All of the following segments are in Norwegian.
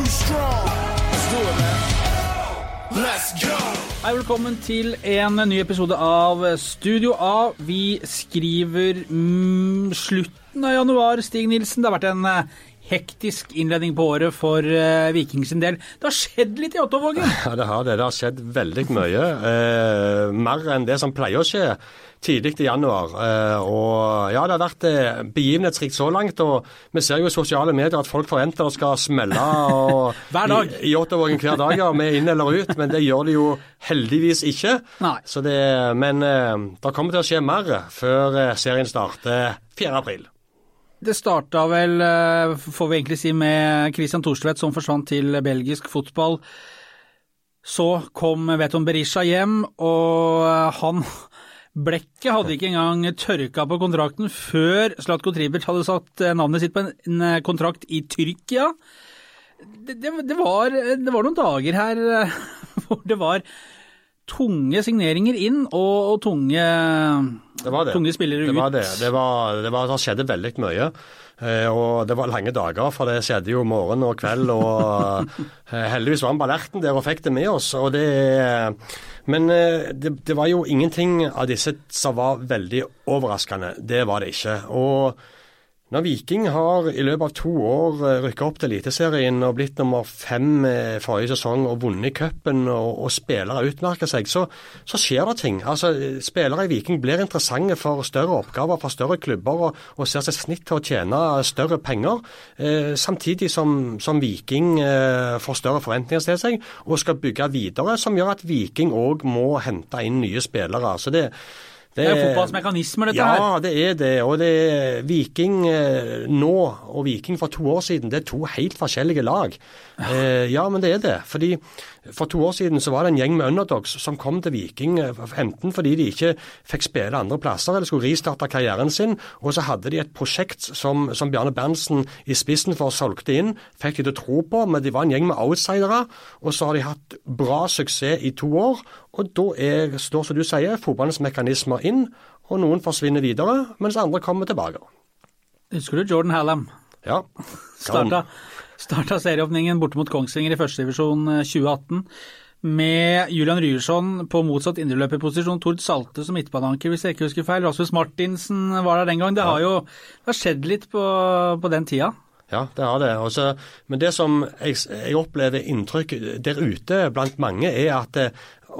too strong. Let's do it, man. Let's go. Hei, velkommen til en ny episode av Studio A. Vi skriver mm, slutten av januar, Stig Nilsen. Det har vært en eh, hektisk innledning på året for uh, Viking sin del. Det har skjedd litt i Ottovågen? Ja, det har det. Det har skjedd veldig mye. Eh, mer enn det som pleier å skje tidlig i januar. Eh, og ja, det har vært eh, begivenhetsrikt så langt. Og vi ser jo i sosiale medier at folk forventer det skal smelle og, Hver dag. i, i Ottovågen hver dag, ja, med inn eller ut. Men det gjør det jo heldigvis ikke. Nei. Så det, men eh, det kommer til å skje mer før eh, serien starter 4. Det starta vel, eh, får vi egentlig si, med Christian Thorstvedt som forsvant til belgisk fotball. Så kom Veton Berisha hjem, og han Blekket hadde ikke engang tørka på kontrakten før Slatko Tribert hadde satt eh, navnet sitt på en, eh, kontrakt i Tyrkia. Det, det, det, var, det var noen dager her hvor det var tunge signeringer inn og, og tunge, Det var det. tunge spillere ut. Det var det. Det, var, det, var, det skjedde veldig mye. Eh, og det var lange dager, for det skjedde jo morgen og kveld. Og eh, heldigvis var vi på alerten der og fikk det med oss. Og det, men eh, det, det var jo ingenting av disse som var veldig overraskende. Det var det ikke. Og når Viking har i løpet av to år eh, rykka opp til Eliteserien og blitt nummer fem eh, forrige sesong og vunnet cupen og, og spillere utmerker seg, så, så, skjer det ting. Altså, Spillere i Viking blir interessante for større oppgaver, for større klubber og, og ser seg snitt til å tjene større penger. Eh, samtidig som, som Viking eh, får større forventninger til seg og skal bygge videre, som gjør at Viking òg må hente inn nye spillere. Så det Det er jo fotballens mekanismer, dette ja, her. Ja, det er det. Og det er Viking eh, nå og Viking for to år siden, det er to helt forskjellige lag. Eh, ja, men det er det. Fordi For to år siden så var det en gjeng med underdogs som kom til Viking eh, enten fordi de ikke fikk spille andre plasser eller skulle ristarte karrieren sin, og så hadde de et prosjekt som, som Bjarne Berntsen i spissen for solgte inn, fikk de til å tro på, men de var en gjeng med outsidere. Og så har de hatt bra suksess i to år, og da er, står, som du sier, fotballens mekanismer inn, og noen forsvinner videre, mens andre kommer tilbake. Husker du Jordan Hallam? Ja. Starta, starta serieåpningen borte mot Kongsvinger i førstedivisjon 2018 med Julian Ryerson på motsatt indreløperposisjon, Tord Salte som midtbaneanker, hvis jeg ikke husker feil. Rasmus Martinsen var der den gang. Det har jo det har skjedd litt på, på den tida. Ja, det har det. Også, men det som jeg, jeg opplever inntrykk der ute blant mange, er at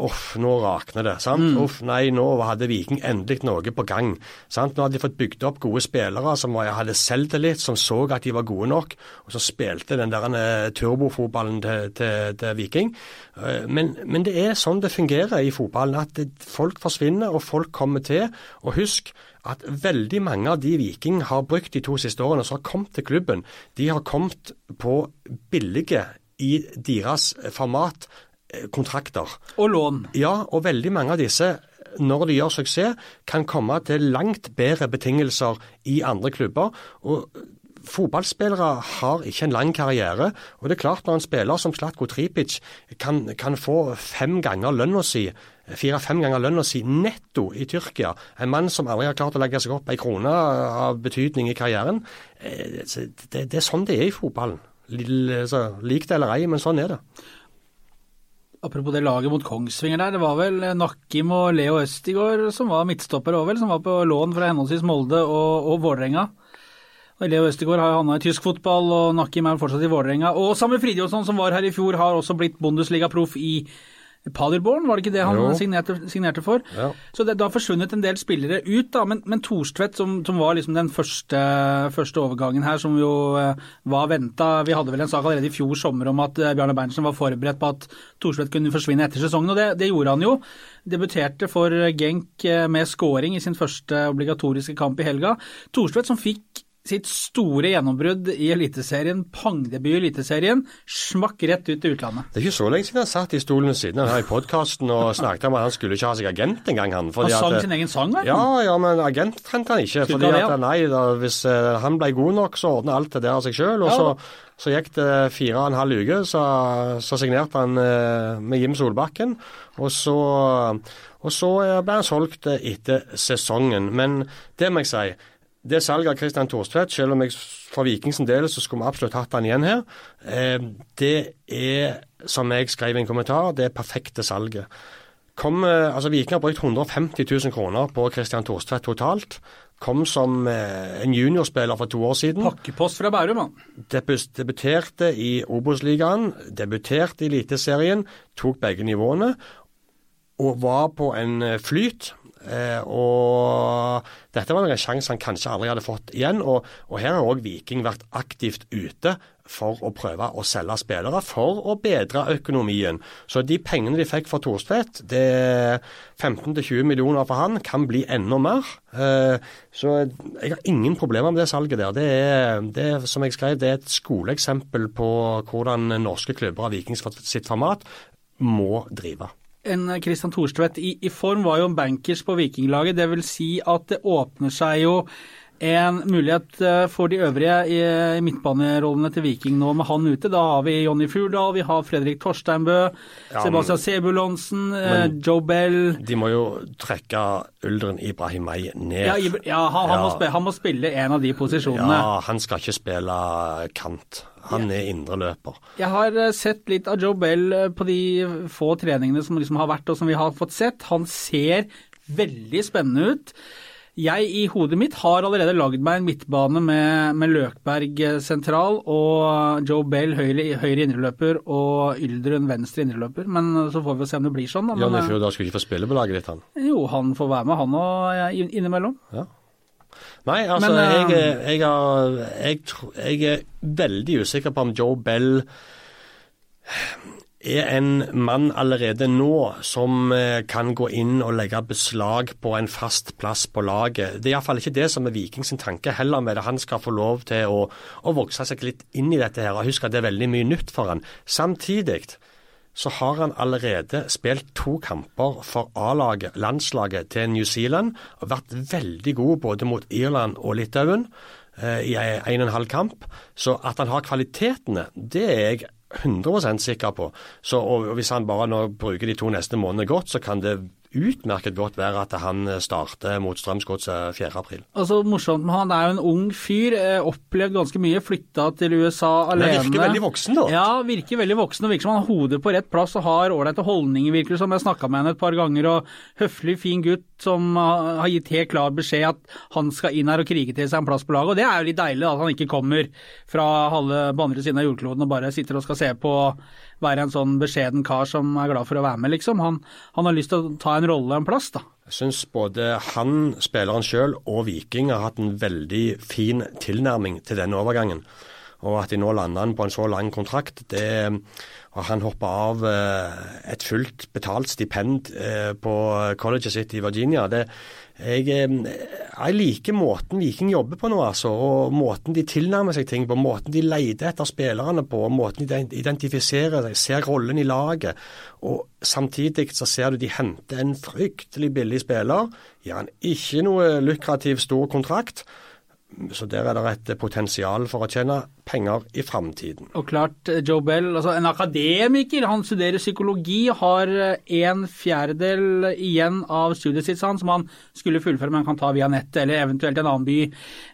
Uff, nå rakner det. sant? Mm. Uff, nei, nå hadde Viking endelig noe på gang. sant? Nå hadde de fått bygd opp gode spillere som var, hadde selvtillit, som så at de var gode nok, og så spilte den der eh, turbofotballen til, til, til Viking. Eh, Men, men det er sånn det fungerer i fotballen, at folk forsvinner og folk kommer til. Og husk at veldig mange av de Viking har brukt de to siste årene, som har kommet til klubben, de har kommet på billige i deres format eh, kontrakter. Og lån. Ja, og veldig mange av disse, når de gjør suksess, kan komme til langt bedre betingelser i andre klubber. og Fotballspillere har ikke en lang karriere. og det er klart Når en spiller som Slatko Tripic kan, kan få fem ganger lønna si, fire-fem ganger lønna si netto i Tyrkia, en mann som aldri har klart å legge seg opp ei krone av betydning i karrieren, eh, det, det er sånn det er i fotballen. Lik det eller ei, men sånn er det. Apropos det laget mot Kongsvinger der, det var vel Nakkim og Leo Østigård som var midtstopper òg, vel, som var på lån fra henholdsvis Molde og, og Vålerenga. Leo Østegård har havna i tysk fotball, og Nakkim er fortsatt i Vålerenga. Og Samuel Fridjonsson som var her i fjor, har også blitt Bundesliga-proff i Paderborn, var det ikke det han signerte, signerte for? Ja. Så det, det har forsvunnet en del spillere ut, da, men, men Thorstvedt, som, som var liksom den første, første overgangen her, som jo eh, var venta Vi hadde vel en sak allerede i fjor sommer om at eh, Bjarne Berntsen var forberedt på at Thorstvedt kunne forsvinne etter sesongen, og det, det gjorde han jo. Debuterte for Genk eh, med scoring i sin første obligatoriske kamp i helga. Thorstvedt som fikk sitt store gjennombrudd i Eliteserien, pangdebut i Eliteserien, smakk rett ut til utlandet. Det er ikke så lenge siden han satt i stolen ved siden av her i podkasten og snakket om at han skulle ikke ha seg agent engang, han. Han sang at- sin egen sang, vel? Ja, ja, men agent trengte han ikke. Skulle fordi ikke ja. at nei, da, Hvis eh, han ble god nok, så ordna alt det der av seg sjøl. Og Ja, så, så gikk det fire og en halv uke, så, så signerte han eh, med Jim Solbakken. Og så, og så eh, ble han solgt eh, etter sesongen. Men det må jeg si. Det salget av Christian Thorstvedt, selv om jeg for Vikings del så skulle vi absolutt hatt han igjen her, eh, det er, som jeg skrev i en kommentar, det er perfekte salget. Kom, eh, altså Viking har brukt 150 000 kroner på Christian Thorstvedt totalt. Kom som eh, en juniorspiller for to år siden. Pakkepost fra Bærum, han. Debuterte i Obos-ligaen, debuterte i Eliteserien, tok begge nivåene og var på en flyt. Eh, og dette var en sjanse han kanskje aldri hadde fått igjen. Og, og her har òg Viking vært aktivt ute for å prøve å selge spillere for å bedre økonomien. Så de pengene de fikk for Thorstvedt, det er 15-20 millioner for han, kan bli enda mer. Eh, så jeg har ingen problemer med det salget der. Det er, det er, som jeg skrev, det er et skoleeksempel på hvordan norske klubber av Vikings sitt format må drive en Christian Thorstvedt i, i, form var jo en bankers på Vikinglaget. Det vil si at det åpner seg jo en mulighet eh, for de øvrige i, midtbanerollene til Viking nå med han ute. Da har vi Jonny Furdal, vi har Fredrik Torsteinbø, ja, Sebastian Sebulonsen, eh, Joe Bell De må jo trekke Uldren Ibrahimay ned. Ja, ja, han, han, Må spille, han, Må spille, en av de posisjonene. Ja, han skal ikke spille kant. Han er indreløper. Jeg har eh, sett litt av Joe Bell på de få treningene som liksom har vært og som vi har fått sett. Han ser veldig spennende ut. Jeg i hodet mitt har allerede lagd meg en midtbane med, med Løkberg eh, sentral og Joe Bell høyre, høyre indreløper og Yldren venstre indreløper. Men så får vi se om det blir sånn. Da. Jonny da skulle ikke få spille på laget ditt, han? Jo, han får være med, han og innimellom. Ja. Nei, altså Men, jeg, eh, jeg, er, jeg, jeg, er veldig usikker på om Joe Bell er en mann allerede nå som eh, kan gå inn og legge beslag på en fast plass på laget. Det er iallfall ikke det som er Viking sin tanke heller med det. Han skal få lov til å, å vokse seg litt inn i dette her. og Husk at det er veldig mye nytt for han. Samtidig så har han allerede spilt to kamper for A-laget, landslaget til New Zealand, og vært veldig god både mot Irland og Litauen eh, i en og en halv kamp. Så at han har kvalitetene, det er jeg 100 sikker på. Så, og Hvis han bare nå bruker de to neste månedene godt, så kan det utmerket godt være at han starter mot Strømsgodset 4.4. Altså, morsomt med han, er jo en ung fyr, eh, opplevd ganske mye, flytta til USA alene. Men virker veldig voksen, da. Ja, virker veldig voksen og virker som han har hodet på rett plass og har ålreite holdninger, virker det som. Jeg snakka med henne et par ganger, og høflig, fin gutt som har gitt helt klar beskjed at han skal inn her og krige til seg en plass på laget. Og det er jo litt deilig at han ikke kommer fra halve på andre siden av jordkloden og bare sitter og skal se på være en sånn beskjeden kar som er glad for å være med, liksom. Han, han har lyst til å ta en rolle en plass, da. Jeg syns både han, spilleren sjøl og Viking har hatt en veldig fin tilnærming til denne overgangen. Og at de nå lander han på en så lang kontrakt, det og han hoppa av eh, et fullt betalt stipend eh, på colleget sitt i Virginia. Det, jeg, eh, jeg, liker måten Viking jobber på nå, altså. Og måten de tilnærmer seg ting på. Måten de leter etter spillerne på. Måten de identifiserer seg, ser rollen i laget. Og samtidig så ser du de henter en fryktelig billig spiller. Gir han ikke noe lukrativ stor kontrakt. Så der er det et potensial for å tjene penger i framtiden. Og klart, eh, Joe Bell, altså en akademiker, han studerer psykologi, har eh, en fjerdedel igjen av studiet sitt som han skulle fullføre, men kan ta via nettet, eller eventuelt en annen by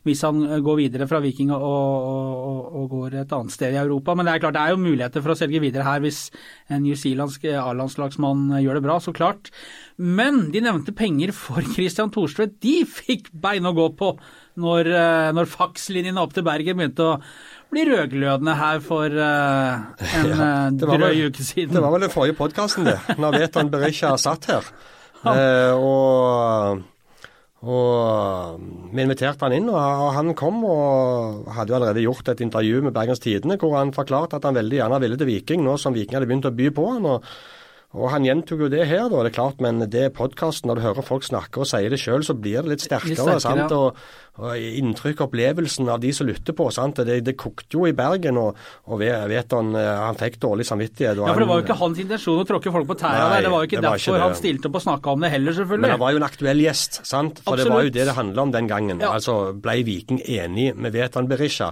hvis han eh, går videre fra Viking og, og, og, går et annet sted i Europa. Men det er klart, det er jo muligheter for å selge videre her hvis en newzealandsk A-landslagsmann gjør det bra, så klart. Men de nevnte penger for Christian Thorstvedt, de fikk bein å gå på når, når fakslinjene opp til Bergen begynte å bli rødglødende her for uh, en ja, drøy drøy uke siden. Det var vel den forrige podkasten, det. Når Veton Berisha satt her. Eh, og, og vi inviterte han inn, og han kom og hadde jo allerede gjort et intervju med Bergens Tidende hvor han forklarte at han veldig gjerne ville til Viking, nå som Viking hadde begynt å by på han. og og Han gjentok jo det her, da, det er klart, men det er podkasten. Når du hører folk snakke og sier det sjøl, så blir det litt sterkere. Litt sterkere sant? Ja. Og, og Inntrykk, opplevelsen av de som lytter på. sant? Det, det kokte jo i Bergen, og, og vet han, eh, han fikk dårlig samvittighet. ja, for Det var jo ikke hans intensjon å tråkke folk på tæra der. Det var jo ikke derfor ikke han stilte opp og snakka om det heller, selvfølgelig. Men han var jo en aktuell gjest, sant? For Absolutt. det var jo det det handla om den gangen. Ja. Altså, Ble Viking enig med Vetan Berisha?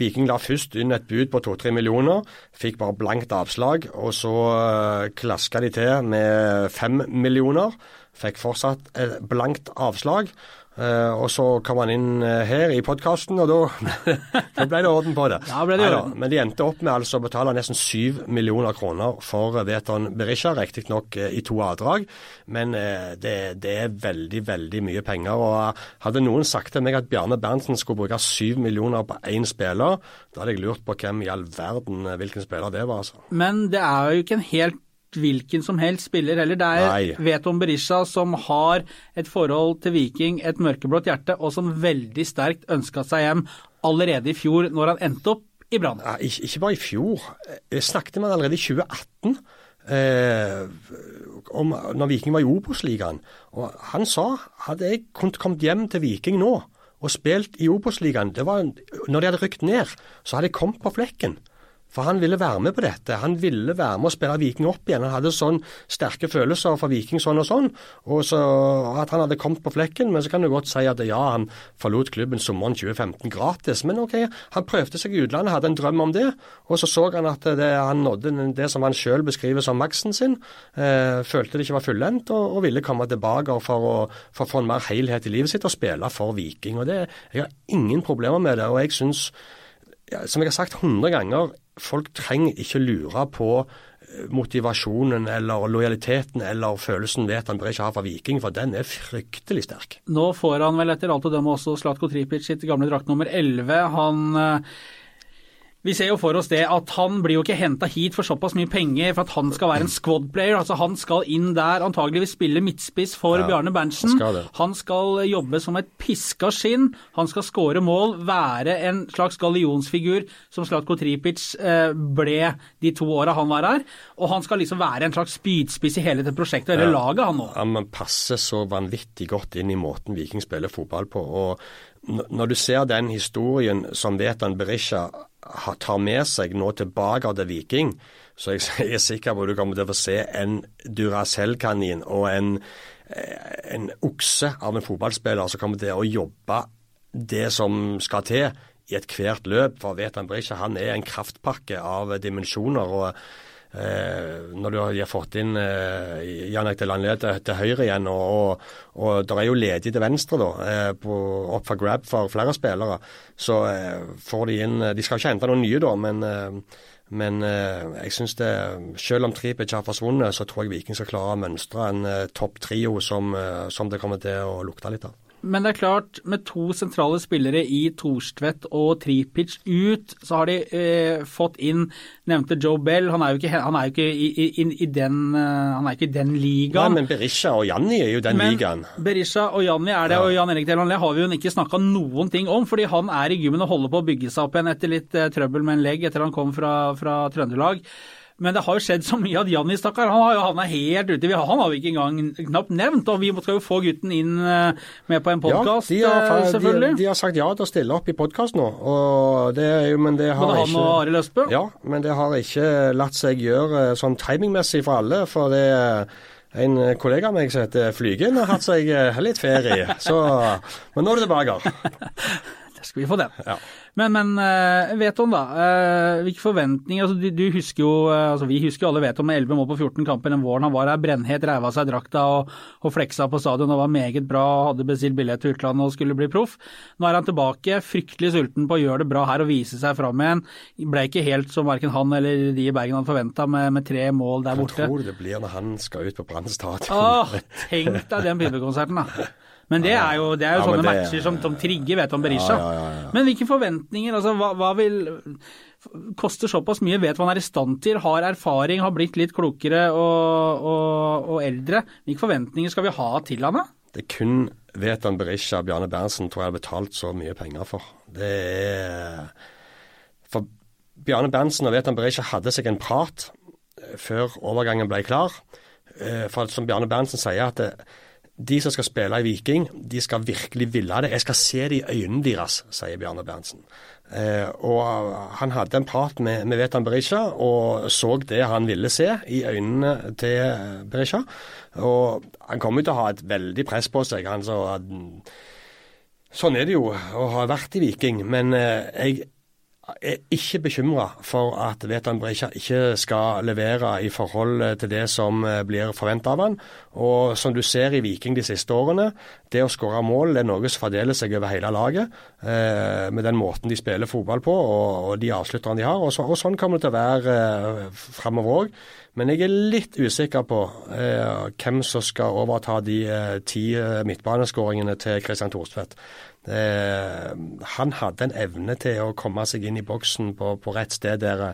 Viking la først inn et bud på to-tre millioner, fikk bare blankt avslag. Og så eh, klaska de til med fem millioner. Fikk fortsatt et blankt avslag. Eh, og så kom han inn uh, her i podkasten, og da, ble det orden på det. Ja, ble det Neida, men de endte opp med altså å betale nesten 7 millioner kroner for Veton Berisha, riktignok uh, i to avdrag. Men eh, det, det er veldig, veldig mye penger. og eh, Hadde noen sagt til meg at Bjarne Berntsen skulle bruke 7 millioner på én spiller, da hadde jeg lurt på hvem i all verden, eh, hvilken spiller det var. altså. Men det er jo ikke en helt hvilken som helst spiller heller. Det er Nei. Veton Berisha som har et forhold til Viking, et mørkeblått hjerte, og som veldig sterkt ønska seg hjem allerede i fjor, når han endte opp i Brann. Ja, ikke, bare i fjor. Jeg snakket med han allerede i 2018. Eh, om, når Viking var i Obos-ligaen. Og han sa hadde jeg kommet hjem til Viking nå og spilt i Obos-ligaen det var Når de hadde rykt ned, så hadde jeg kommet på flekken. For han ville være med på dette. Han ville være med å spille Viking opp igjen. Han hadde sånn sterke følelser for Viking sånn og sånn. Og så at han hadde kommet på flekken. Men så kan du godt si at ja, han forlot klubben sommeren 2015 gratis. Men OK, han prøvde seg i utlandet, hadde en drøm om det. Og så så han at det, han nådde det som han sjøl beskriver som maksen sin. Eh, følte det ikke var fullendt og, og ville komme tilbake for å, for å få en mer helhet i livet sitt og spille for Viking. Og det, Jeg har ingen problemer med det. og jeg synes ja, som jeg har sagt 100 ganger, folk trenger ikke lure på eh, motivasjonen eller lojaliteten eller følelsen ved at han bør ikke ha for Viking, for den er fryktelig sterk. Nå får han vel etter alt å dømme også Slatko Tripic sitt gamle drakt nummer 11. Han eh, vi ser jo for oss det at han blir jo ikke henta hit for såpass mye penger for at han skal være en squad player. altså Han skal inn der, antageligvis spille midtspiss for Ja, Bjarne Berntsen. han skal. Han skal jobbe som et piska skinn. Han skal skåre mål, være en slags gallionsfigur som Slatko Tripic eh, ble de to åra han var her. Og han skal liksom være en slags spydspiss i hele det prosjektet, eller laget, han nå. Han passer så vanvittig godt inn i måten Viking spiller fotball på. og Når du ser den historien som Vetan Berisha tar med seg nå tilbake til Viking, så jeg er sikker på at du kommer til å få se en Duracell-kanin og en, eh, en okse av en fotballspiller som kommer til å jobbe det som skal til i ethvert løp. For Vetan Berisha han er en kraftpakke av dimensjoner. og når du har fått inn eh, Jan Ekte Landled til, til høyre igjen, og, og, og det er jo ledig til venstre da, eh, på, opp for grab for flere spillere, så eh, får de inn De skal ikke hente noen nye, da, men, eh, men eh, jeg synes det Selv om Tripic har forsvunnet, så tror jeg Viking skal klare å mønstre en eh, topp trio som, eh, som det kommer til å lukte litt av. Men det er klart, med to sentrale spillere i Thorstvedt og Tripic ut, så har de eh, fått inn nevnte Joe Bell. Han er jo ikke, han er jo ikke, i, i, i, den, eh, han er ikke i den ligaen. Nei, men Berisha og Janni er jo den Men ligaen. Berisha og Janni er det, Ja. og Jan Erik Delanlé har vi jo ikke snakka noen ting om, fordi han er i gymmen og holder på å bygge seg opp igjen etter litt eh, trøbbel med en legg etter han kom fra, fra Trøndelag. Men det har jo skjedd så mye at Janni, stakkar, han har jo havna helt ute. Vi har- Han har vi ikke engang knapt nevnt, og vi skal jo få gutten inn eh, med på en podkast, ja, fa- selvfølgelig. De, de har sagt ja til å stille opp i podkast nå, og det er jo, men det har Både han og Arild Østbø. Ja, men det har ikke latt seg gjøre eh, sånn timingmessig for alle. For det en kollega av meg som heter Flygen, har hatt seg eh, litt ferie. Så, men nå er det tilbake. Der skal vi få den. Ja. Men, men eh, Veton, da. eh, hvilke forventninger altså, du, du husker jo, eh, altså Vi husker jo alle Veton med 11 mål på 14 kamper den våren. Han var her brennhet, reiv av seg drakta og, og fleksa på stadion og var meget bra. Hadde bestilt billett til utlandet og skulle bli proff. Nå er han tilbake, fryktelig sulten på å gjøre det bra her og vise seg fram igjen. Ble ikke helt som verken han eller de i Bergen hadde forventa, med, med tre mål der Hva borte. tror du det blir når han skal ut på Brann stadion? Åh, tenk deg den pipekonserten, da. Men det er jo, det er jo sånne det- matcher som Tom Trigge vet om Berisha. Men hvilke forventninger, altså hva, hva vil Koster såpass mye, vet hva han er i stand til, har erfaring, har blitt litt klokere og, og, og eldre. Hvilke forventninger skal vi ha til han da? Det er kun Vetan Berisha og Bjarne Berntsen tror jeg har betalt så mye penger for. Det er For Bjarne Berntsen og Vetan Berisha hadde seg en prat eh, før overgangen ble klar. Eh, For som Bjarne Berntsen sier, at det, de som skal spille i Viking, de skal virkelig ville det. Jeg skal se det i øynene deres, sier Bjarne Berntsen. Eh, og han hadde en prat med, med Vetan Berisha og så det han ville se i øynene til Berisha. Og han kommer til å ha et veldig press på seg. Han så at, Sånn er det jo å ha vært i Viking, men eh, jeg er ikke bekymra for at Vetan Berisha ikke skal levere i forhold til det som eh, blir forventa av han. Og som du ser i Viking de siste årene, det å skåre mål er noe som fordeler seg over hele laget, eh, med den måten de spiller fotball på og, og de avslutterne de har. Og, så, og sånn kommer det til å være eh, framover òg. Men jeg er litt usikker på eh, hvem som skal overta de eh, ti eh, midtbaneskåringene til Kristian Thorstvedt. Eh, han hadde en evne til å komme seg inn i boksen på, på rett sted der.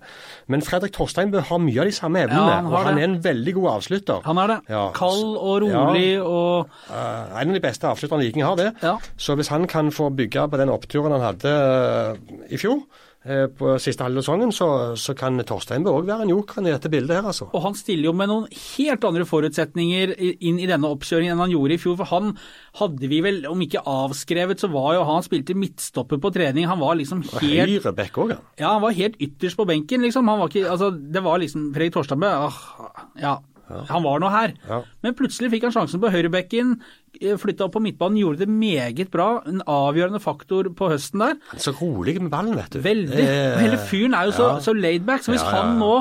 Men Fredrik Torsteinbø bør ha mye av de samme evnene, Ja, han og han det. er en veldig god avslutter. Han er det. Ja. Kald og rolig og uh, en av de beste avslutterne Viking har, det. Ja. Så hvis han kan få bygge på den oppturen han hadde uh, i fjor, på siste halve sesongen, så, så kan Torstein òg være en joker i dette bildet her, altså. Og han stiller jo med noen helt andre forutsetninger inn i denne oppkjøringen enn han gjorde i fjor. For han hadde vi vel, om ikke avskrevet, så var jo han spilte midtstopper på trening. Han var liksom helt Høyre bekk òg, han. Ja, han var helt ytterst på benken, liksom. Han var ikke, altså, det var liksom Fredrik Torstadbø ah, ja, han var nå her. Ja. Men plutselig fikk han sjansen på høyrebekken, eh, flytta opp på midtbanen, gjorde det meget bra. En avgjørende faktor på høsten der. Han er så rolig med ballen, vet du. Veldig. Eh, hele fyren er jo så, ja. så laidback. Så hvis Ja, ja, ja. han nå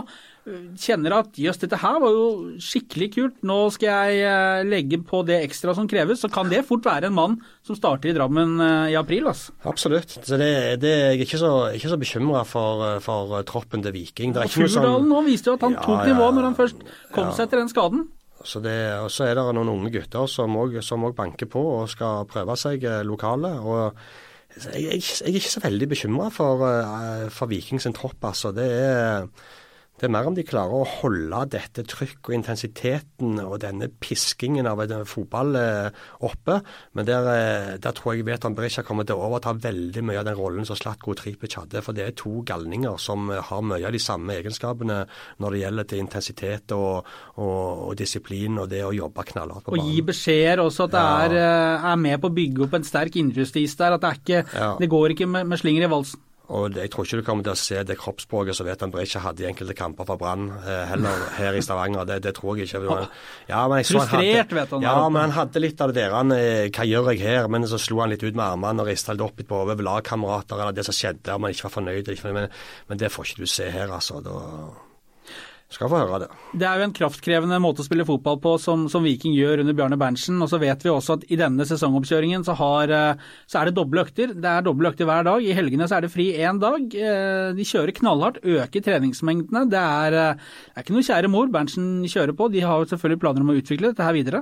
kjenner at jøss, dette her var jo skikkelig kult, nå skal jeg eh, legge på det ekstra som kreves, så kan det fort være en mann som starter i Drammen eh, i april. Altså. Absolutt. Så det, det jeg er ikke så, ikke så bekymra for, eh, for troppen til Viking. Det er ikke noe sånn- viste jo at han Ja, tok nivå når han først kom Ja. seg etter den skaden. Så det, og så er det noen unge gutter som òg banker på og skal prøve seg lokale. og jeg, jeg, jeg er ikke så veldig bekymra for, for Viking sin tropp, altså. Det er, det er mer om de klarer å holde dette trykk og intensiteten og denne piskingen av en fotball eh, oppe. Men der, eh, der tror jeg Veton Berisha kommer til å overta veldig mye av den rollen som Slatko Tripic hadde. For det er to galninger som eh, har mye av de samme egenskapene når det gjelder til intensitet og, og, og disiplin og det å jobbe knallhardt på Og gi banen. beskjeder også, at det Ja. er, med på å bygge opp en sterk indrejustis der. At det, er ikke, Ja. det går ikke med, med slinger i valsen. Og det, jeg tror ikke du kommer til å se det kroppsspråket som Veton Berisha hadde i enkelte kamper for Brann, eh, heller her i Stavanger. Det, det tror jeg ikke. Det Ja, men jeg han Frustrert, vet han, Ja, men han hadde litt av det der han, eh, Hva gjør jeg her? Men så slo han litt ut med armene og rista litt opp litt på over lagkamerater eller det som skjedde, om han ikke var ikke fornøyd, Men, men det får ikke du se her, altså. Da skal få høre det. Det er jo en kraftkrevende måte å spille fotball på som, som Viking gjør under Bjarne Berntsen. Og så vet vi også at i denne sesongoppkjøringen så, har, eh, så er det doble økter. Det er doble økter hver dag. I helgene så er det fri én dag. Eh, De kjører knallhardt, øker treningsmengdene. Det er, eh, det er ikke noe kjære mor Berntsen kjører på. De har jo selvfølgelig planer om å utvikle dette her videre.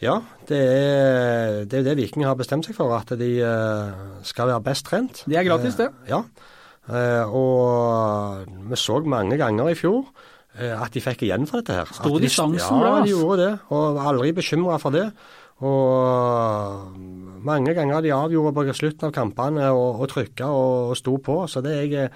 Ja, det er det, er det Viking har bestemt seg for, at de skal være best trent. Det er gratis, det. Ja, og vi så mange ganger i fjor eh, at de fikk igjen for dette her. Sto At de- distansen Ja, de gjorde det, og var aldri bekymra for det. Og mange ganger de avgjorde på slutten av kampene og, og trykka og, og sto på. Så det er jeg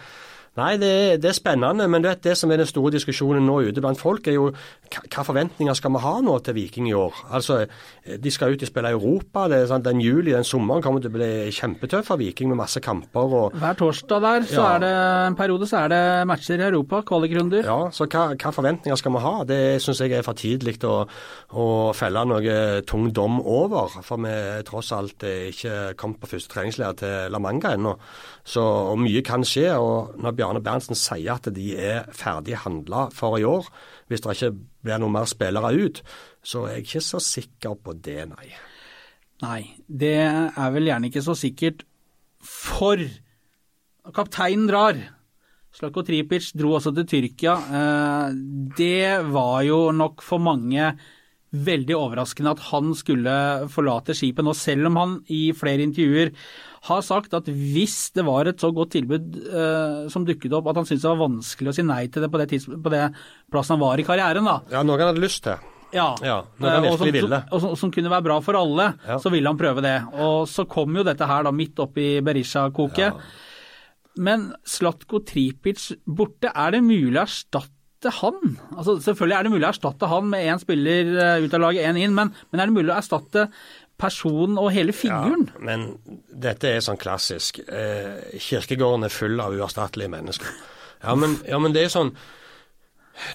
Nei, det, er- det er spennende, men du vet, det som er den store diskusjonen nå ute blant folk, er jo hva, forventninger skal vi ha nå til Viking i år? Altså, De skal ut og spille i Europa. det er sant? Den juli, den sommeren kommer til å bli kjempetøff for Viking med masse kamper. og Hver torsdag der så Ja. er det en periode så er det matcher i Europa, kvalikrunder. Ja, så hva, hva forventninger skal vi ha? Det syns jeg er for tidlig å, å felle noe tung dom over. For vi er tross alt ikke kommet på første treningsleir til La Manga ennå. Så mye kan skje. og Når Bjarne Berntsen sier at de er ferdig handla for i år, hvis det ikke blir noen mer spillere ut, så er jeg ikke så sikker på det, nei. Nei, det er vel gjerne ikke så sikkert. For kapteinen drar. Slako Tripic dro også til Tyrkia. Eh, Det var jo nok for mange veldig overraskende at han skulle forlate skipet nå, selv om han i flere intervjuer har sagt at hvis det var et så godt tilbud eh, som dukket opp, at han syntes det var vanskelig å si nei til det på det, tids- på det plassen han var i karrieren, da. Ja, noe han hadde lyst til. Ja, Ja, Eh, og som, virkelig ville. og som, som kunne være bra for alle, Ja. så ville han prøve det. Og så kom jo dette her da midt oppi Berisha-koket. Men Slatko Tripic borte, er det mulig å erstatte han? Altså, selvfølgelig er det mulig å erstatte han med én spiller eh, ut av laget, én inn, men, men er det mulig å erstatte personen og hele figuren? Ja, men dette er sånn klassisk. Eh, kirkegården er full av uerstattelige mennesker. Ja men, ja, men det er sånn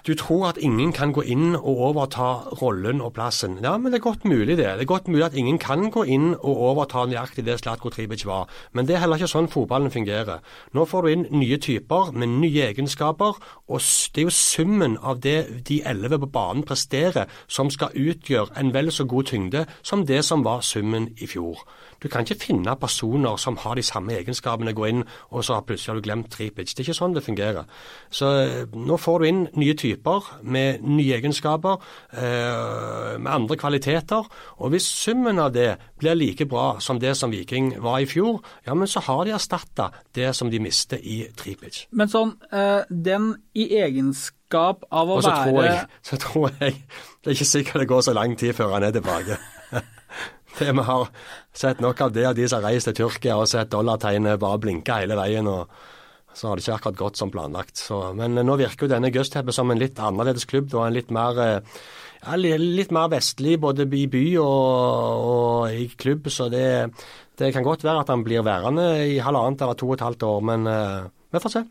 Du tror at ingen kan gå inn og overta rollen og plassen. Ja, men det er godt mulig det. Det er godt mulig at ingen kan gå inn og overta nøyaktig det Slatko Tribic var. Men det er heller ikke sånn fotballen fungerer. Nå får du inn nye typer med nye egenskaper, og det er jo summen av det de elleve på banen presterer som skal utgjøre en vel så god tyngde som det som var summen i fjor. Du kan ikke finne personer som har de samme egenskapene, gå inn og så har plutselig har du glemt Tripic. Det er ikke sånn det fungerer. Så eh, nå får du inn nye typer med nye egenskaper, eh, med andre kvaliteter. Og hvis summen av det blir like bra som det som Viking var i fjor, ja, men så har de erstatta det som de mister i Tripic. Men sånn, eh, den i egenskap av å og så være tror, jeg, så tror jeg Det er ikke sikkert det går så lang tid før han er tilbake. Det Vi har sett nok av det av de som har reist til Tyrkia og sett dollartegnet bare blinke hele veien. og så har det ikke akkurat gått som planlagt. Så, men nå virker jo denne Gøstheppe som en litt annerledes klubb. og en litt mer, eh, ja, litt mer vestlig både i by og, og i klubb. Så det, det kan godt være at han blir værende i halvannet eller to og et halvt år, men uh, vi får se.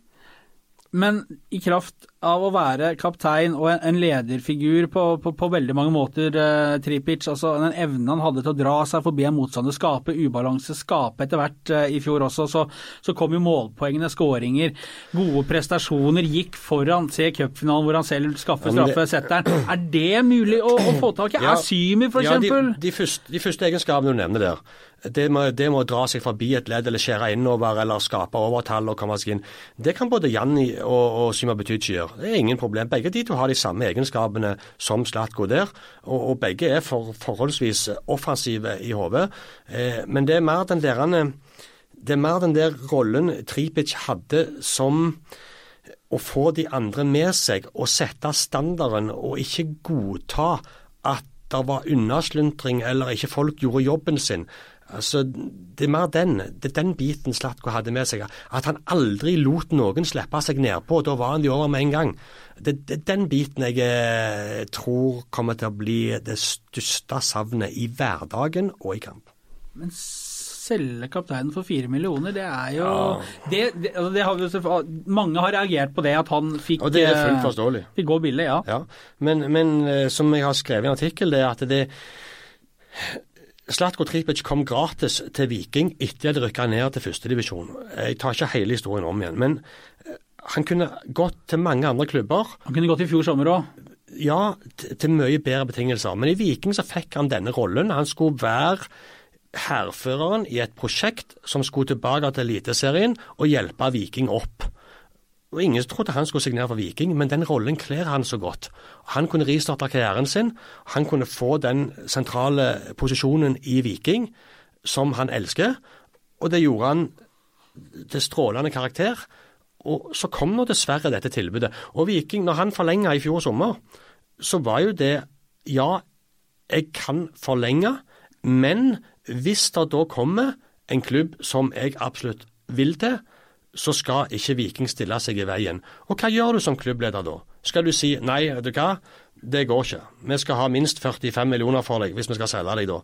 Men i kraft av å være kaptein og en, lederfigur på, på, på veldig mange måter, eh, Tripic, altså den evnen han hadde til å dra seg forbi en motstander, skape ubalanse, skape etter hvert eh, i fjor også, så, så kom jo målpoengene, skåringer, gode prestasjoner, gikk foran. Se cupfinalen hvor han selv skaffer Ja, setteren. Er det mulig å, å få tak i? Ja, Er Symi f.eks.? Ja, de, de, første, de første egenskapene du nevner der, det må, det må dra seg forbi et ledd eller skjære innover eller skape overtall og komme seg inn. Det kan både Janni og, og Syma Betychi gjøre. Det er ingen problem. Begge de to har de samme egenskapene som Slatko der, og, og begge er for, forholdsvis offensive i hodet. Eh, men det er mer den derene det er mer den der rollen Tripic hadde som å få de andre med seg og sette standarden, og ikke godta at det var unnasluntring eller ikke folk gjorde jobben sin. Altså, Det er mer den det er den biten Slatko hadde med seg. At han aldri lot noen slippe seg nedpå. Da var han de over med en gang. Det er den biten jeg eh, tror kommer til å bli det største savnet i hverdagen og i kamp. Men selge kapteinen for fire millioner, det er jo det, det, altså, det har jo Mange har reagert på det, at han fikk, Og det er fullt eh, forståelig. fikk gå billig, ja. Ja, men, men eh, som jeg har skrevet i en artikkel, det er at det Slatko Tripic kom gratis til Viking etter at de rykka ned til førstedivisjon. Jeg tar ikke hele historien om igjen, men eh, han kunne gått til mange andre klubber. Han kunne gått i fjor sommer òg. Ja, til mye bedre betingelser. Men i Viking så fikk han denne rollen. Han skulle være hærføreren i et prosjekt som skulle tilbake til Eliteserien og hjelpe Viking opp. Og Ingen trodde han skulle signere for Viking, men den rollen kler han så godt. Han kunne ristarte karrieren sin. Han kunne få den sentrale posisjonen i Viking som han elsker, og det gjorde han til strålende karakter. Og så kom nå dessverre dette tilbudet. Og Viking, når han forlenga i fjor sommer, så var jo det Ja, jeg kan forlenge, men hvis det da kommer en klubb som jeg absolutt vil til, så skal ikke Viking stille seg i veien. Og hva gjør du som klubbleder da? Skal du si nei, vet du hva, det går ikke. Vi skal ha minst 45 millioner for deg hvis vi skal selge deg da.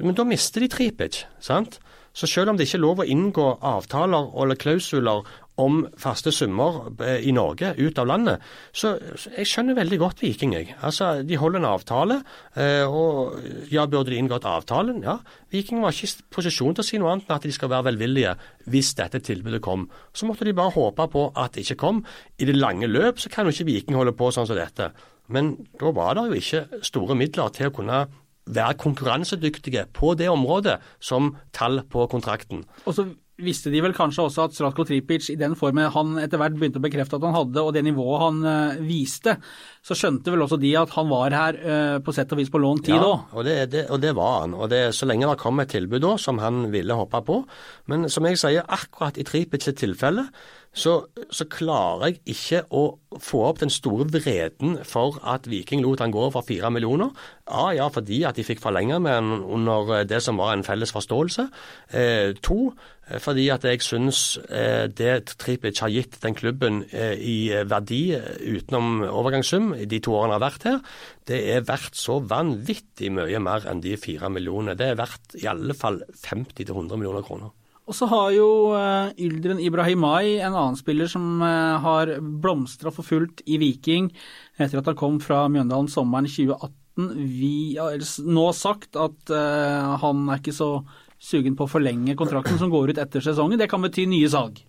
Men da mister de Tripic, sant? Så selv om det ikke er lov å inngå avtaler eller klausuler om faste summer eh, i Norge ut av landet, så jeg skjønner veldig godt Viking, jeg. Altså, de holder en avtale, eh, og ja, burde de inngått avtalen? Ja. Viking var ikke i posisjon til å si noe annet enn at de skal være velvillige hvis dette tilbudet kom. Så måtte de bare håpe på at det ikke kom. I det lange løp så kan jo ikke Viking holde på sånn som dette. Men da var det jo ikke store midler til å kunne være konkurransedyktige på det området som tall på kontrakten. Og så visste de vel kanskje også at Stratko Tripic i den formen han etter hvert begynte å bekrefte at han hadde, og det nivået han eh, viste, så skjønte vel også de at han var her eh, på sett og vis på lånt tid òg. og det, det, og det var han. Og det, så lenge det kom et tilbud da, som han ville hoppe på. Men som jeg sier, akkurat i Tripics tilfelle, så, så klarer jeg ikke å få opp den store vreden for at Viking lot han gå for fire millioner. Ja, ja, fordi at de fikk forlenge med han under det som var en felles forståelse. Eh, to, eh, fordi at jeg syns eh, det Tripic har gitt den klubben eh, i eh, verdi eh, utenom overgangssum de to årene han har vært her, det er verdt så vanvittig mye mer enn de fire millionene. Det er verdt i alle fall 50-100 millioner kroner. Og så har jo uh, Yldren Ibrahimai, en annen spiller som uh, har blomstra for fullt i Viking etter at han kom fra Mjøndalen sommeren 2018. Vi har nå sagt at uh, han er ikke så sugen på å forlenge kontrakten som går ut etter sesongen. Det kan bety nye salg.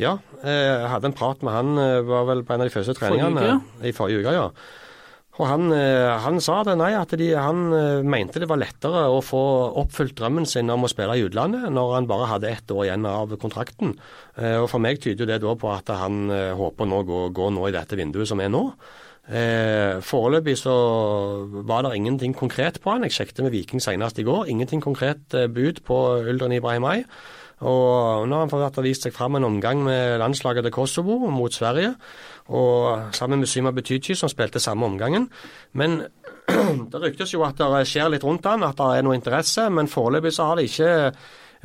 Ja, jeg hadde en prat med han, var vel på en av de første treningene Forrige uke? i forrige uke. ja. Og han, eh, han sa det, nei, at de, han eh, mente det var lettere å få oppfylt drømmen sin om å spille i utlandet, når han bare hadde ett år igjen av kontrakten. Eh, Og For meg tyder det da på at han håper nå å gå nå i dette vinduet som er nå. Eh, Foreløpig så var det ingenting konkret på han. Jeg sjekket med Viking senest i går. Ingenting konkret bud på Uldren Ibrahimai. Og nå har han fått vist seg fram en omgang med landslaget til Kosovo mot Sverige, og sammen med Syma Betychi, som spilte samme omgangen. Men det ryktes jo at det skjer litt rundt han, at det er noe interesse, men foreløpig så har det ikke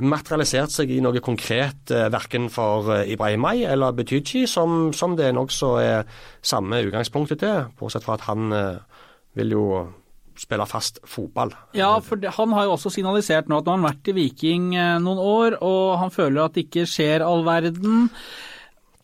materialisert seg i noe konkret eh, verken for Ibrahimay eller Betychi, som, som det nokså er samme utgangspunktet til, bortsett fra at han eh, vil jo spille fast fotball. Ja, for han har jo også signalisert nå at nå har han vært i Viking eh, noen år, og han føler at det ikke skjer all verden.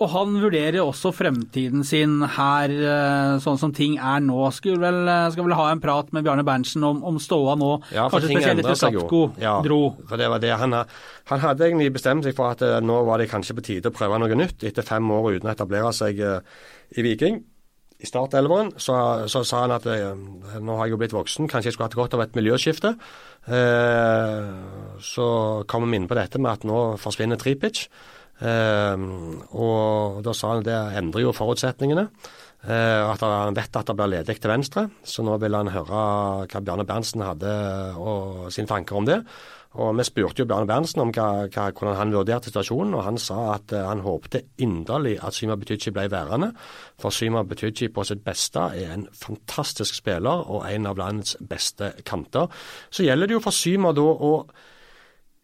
Og han vurderer også fremtiden sin her, eh, sånn som ting er nå. Skulle vel, eh, skal vel ha en prat med Bjarne Berntsen om, om ståa nå, Ja, kanskje spesielt etter. Sapko Ja, dro. For det var det. Han, han hadde egentlig bestemt seg for at eh, nå var det kanskje på tide å prøve noe nytt. Etter fem år uten å etablere seg i Viking. I startelveren så, så sa han at nå har jeg jo blitt voksen, kanskje jeg skulle hatt godt av et miljøskifte. Eh, så kom vi inn på dette med at nå forsvinner Tripic. Eh, og da sa han det endrer jo forutsetningene. Eh, at han vet at det blir ledig til venstre, så nå vil han høre hva Bjarne Berntsen hadde og sine tanker om det. Og Vi spurte jo Bjarne Berntsen om hva, hva, hvordan han vurderte situasjonen, og han sa at eh, han håpte inderlig at Syma Betychi ble værende. For Syma Betychi på sitt beste er en fantastisk spiller og en av landets beste kanter. Så gjelder det jo for Syma da å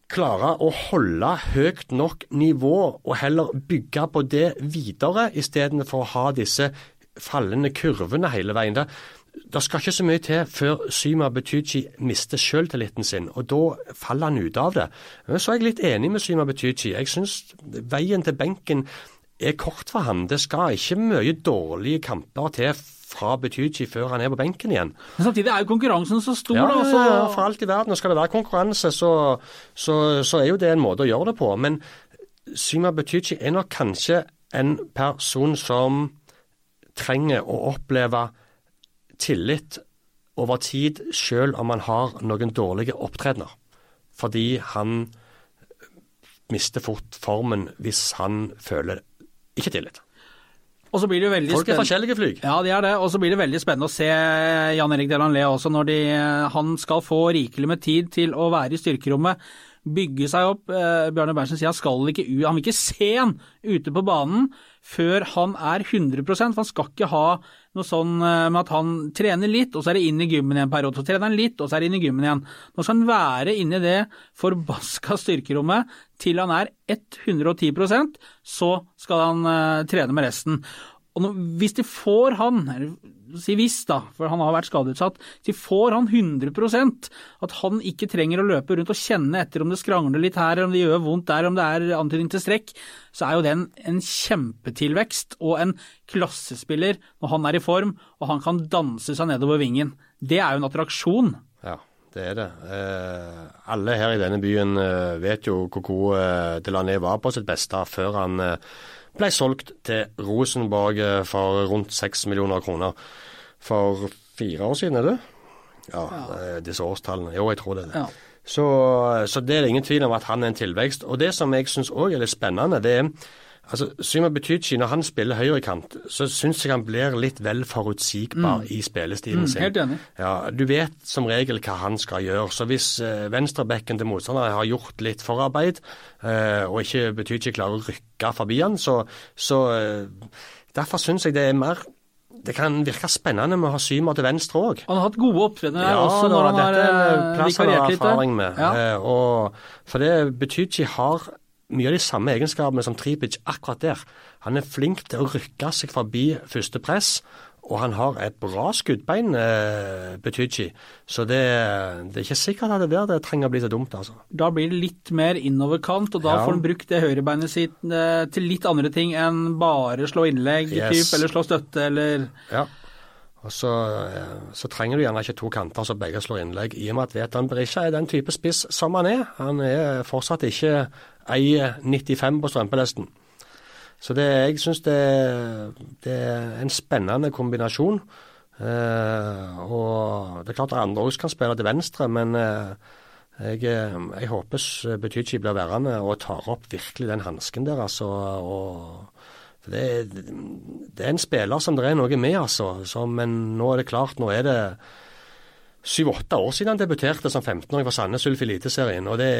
klare å holde høyt nok nivå, og heller bygge på det videre, istedenfor å ha disse fallende kurvene hele veien. Det, det skal ikke så mye til før Syma Betychi mister selvtilliten sin, og da faller han ut av det. Så er jeg litt enig med Syma Betychi. Jeg syns veien til benken er kort for ham. Det skal ikke mye dårlige kamper til fra Betychi før han er på benken igjen. Men samtidig er jo konkurransen så stor. Ja, da, så, ja, for alt i verden. Og skal det være konkurranse, så, så, så er jo det en måte å gjøre det på. Men Syma Betychi er nok kanskje en person som trenger å oppleve tillit over tid, selv om han har noen dårlige opptredener. Fordi han mister fort formen hvis han føler ikke tillit. Og så blir det jo veldig Folk er forskjellige flyg. Ja, de er det. Og så blir det veldig spennende å se Jan Erik Delanlé også, når de, han skal få rikelig med tid til å være i styrkerommet. Bygge seg opp. Eh, Bjarne Berntsen sier han skal ikke ut, han vil ikke se han ute på banen før han er 100 for Han skal ikke ha noe sånn eh, med at han trener litt, og så er det inn i gymmen igjen en periode. Så trener han litt, og så er det inn i gymmen igjen. Nå skal han være inne i det forbaska styrkerommet til han er 110% så skal han eh, trene med resten. Og nå, hvis de får han, eller si hvis da, for han har vært skadeutsatt, de får han 100% at han ikke trenger å løpe rundt og kjenne etter om det skrangler litt her, om det gjør vondt der, om det er antydning til strekk, så er jo det en, en kjempetilvekst og en klassespiller når han er i form og han kan danse seg nedover vingen. Det er jo en attraksjon. Ja, det er det. Eh, alle her i denne byen eh, vet jo hvor god eh, Delané var på sitt beste før han eh, ble solgt til Rosenborg for rundt seks millioner kroner. For fire år siden, er det? Ja, ja. disse årstallene. Jo, jeg tror det. Ja. Så, så det er ingen tvil om at han er en tilvekst. Og det som jeg syns òg er litt spennende, det er altså Syma Betychi, når han spiller høyrekant, så syns jeg han blir litt vel forutsigbar i spillestilen Mm, sin. helt enig. Ja, Du vet som regel hva han skal gjøre. Så hvis eh, venstrebekken til motstanderen har gjort litt forarbeid, eh, og ikke ikke klarer å rykke forbi han, så, så eh, Derfor syns jeg det er mer Det kan virke spennende med å ha Symer til venstre òg. Han har hatt gode opptredener Ja, også da, når han har dette er en eh, plass han har litt. erfaring med. Ja. Eh, og, for det betyr ikke har mye av de samme egenskapene som Tripic akkurat der. Han er flink til å rykke seg forbi første press og han har et bra skuddbein, eh, Betychi. Så det, det, er ikke sikkert at det der det trenger å bli så dumt, altså. Da blir det litt mer innoverkant, og da Ja. får han brukt det høyrebeinet sitt eh, til litt andre ting enn bare slå innlegg, Yes. typ, eller slå støtte, eller Ja. Og så, eh, så trenger du gjerne ikke to kanter som begge slår innlegg, i og med at Vetan Berisha er den type spiss som han er. Han er fortsatt ikke eier 95 på strømpelesten. Så det, jeg syns det, det er en spennende kombinasjon. Eh, og det er klart at andre også kan spille til venstre, men eh, jeg, eh, jeg håper Betychi blir værende og tar opp virkelig den hansken der, altså. Og, det, det er en spiller som det er noe med, altså. Så, men nå er det klart, nå er det syv-åtte år siden han debuterte som 15-åring for Sandnes Ulf i Eliteserien. Og det,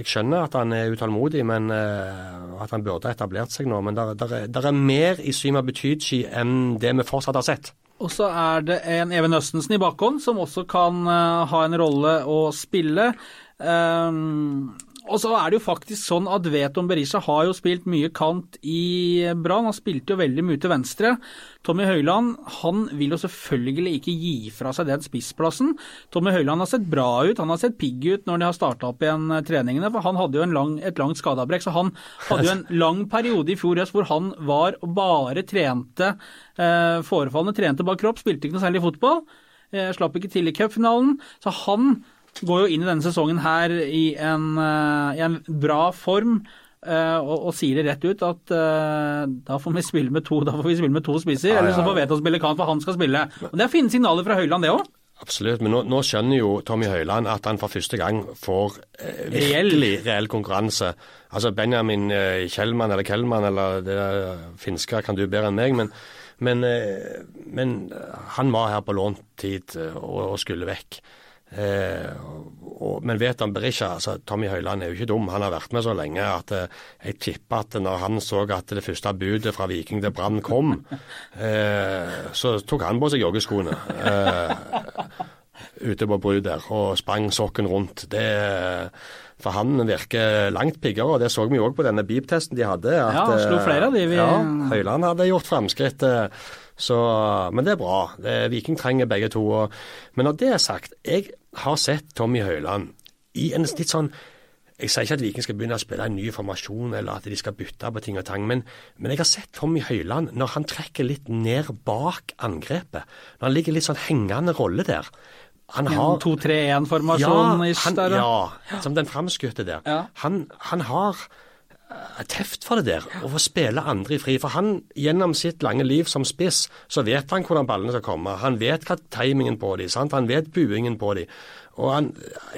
jeg skjønner at han er utålmodig, men eh, at han burde ha etablert seg nå. Men der, er, er mer i Syma Betychi enn det vi fortsatt har sett. Og så er det en Even Østensen i bakhånd som også kan eh, ha en rolle å spille. Um, og så er det jo faktisk sånn at Veton Berisha har jo spilt mye kant i Brann. Han spilte jo veldig mye til venstre. Tommy Høiland han vil jo selvfølgelig ikke gi fra seg den spissplassen. Tommy Høiland har sett bra ut, han har sett pigg ut når de har starta opp igjen eh, treningene. For han hadde jo en lang, et langt skadeavbrekk, så han hadde jo en lang periode i fjor høst hvor han var og bare trente eh, forefallende, trente bak kropp, spilte ikke noe særlig fotball. Eh, slapp ikke til i cupfinalen. Så han går jo inn i denne sesongen her i en, eh, i en bra form. eh, og, og sier det rett ut at uh, da får vi spille med to da får vi spille med to spisser, Ja, eller så ja. får Veton spille kant, for han skal spille. Og Det er fine signaler fra Høyland, det òg. Absolutt, men nå, nå skjønner jo Tommy Høiland at han for første gang får eh, virkelig reell konkurranse. Altså Benjamin eh, Kjellmann eller Kellmann eller det der finske kan du bedre enn meg, men, men, eh, men han var her på lånt tid og, og skulle vekk. Eh, og, men vet han Berisha, altså Tommy Høiland er jo ikke dum. Han har vært med så lenge at eh, jeg tipper at når han så at det første budet fra Viking til Brann kom, eh, så tok han på seg joggeskoene. Eh, ute på Bru der og sprang sokken rundt. Det, for han virker langt piggere, og det så vi òg på denne beep-testen de hadde. At, Ja, han slo eh, flere av de vi- Ja, Høyland hadde gjort framskritt. eh, Så, men det er bra. Det, Viking trenger begge to. Og, men når det er sagt, jeg har sett Tommy Høiland i en litt sånn jeg sier ikke at Viking skal begynne å spille en ny formasjon, eller at de skal bytte på ting og tang, men, men jeg har sett Tommy Høiland når han trekker litt ned bak angrepet. Når han ligger litt sånn hengende rolle der. Han har 2-3-1-formasjon Ja, han, ja, som den framskutte der. Ja. Han, han har teft for det der, å få spille andre i fri. For han, gjennom sitt lange liv som spiss, så vet han hvordan ballene skal komme. Han vet hva timingen på dem, sant? han vet buingen på dem. Og han,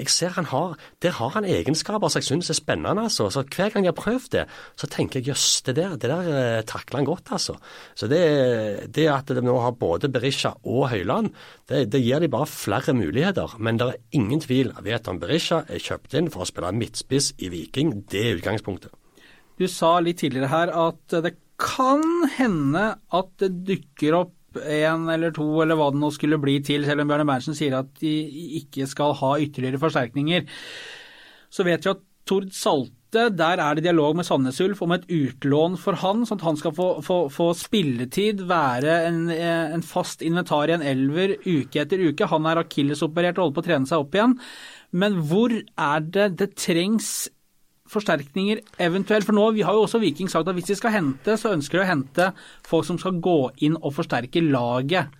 jeg ser han har, Der har han egenskaper som jeg syns er spennende. altså. Så Hver gang jeg har prøvd det, så tenker jeg jøss, det der, det der eh, takler han godt. altså. Så det, det at de nå har både Berisha og Høyland, det, det gir de bare flere muligheter. Men det er ingen tvil. Vet om Berisha er kjøpt inn for å spille midtspiss i Viking. Det er utgangspunktet. Du sa litt tidligere her at det kan hende at det dukker opp en eller to, eller hva det nå skulle bli til, selv om Bjarne Berntsen sier at de ikke skal ha ytterligere forsterkninger. Så vet vi at Tord Salte, der er det dialog med Sandnes Ulf om et utlån for han, sånn at han skal få, få, få spilletid, være en, en fast inventar i en elver uke etter uke. Han er akillesoperert og holder på å trene seg opp igjen. Men hvor er det det trengs forsterkninger eventuelt? For nå vi har jo også Viking sagt at hvis de skal hente, så ønsker de å hente folk som skal gå inn og forsterke laget,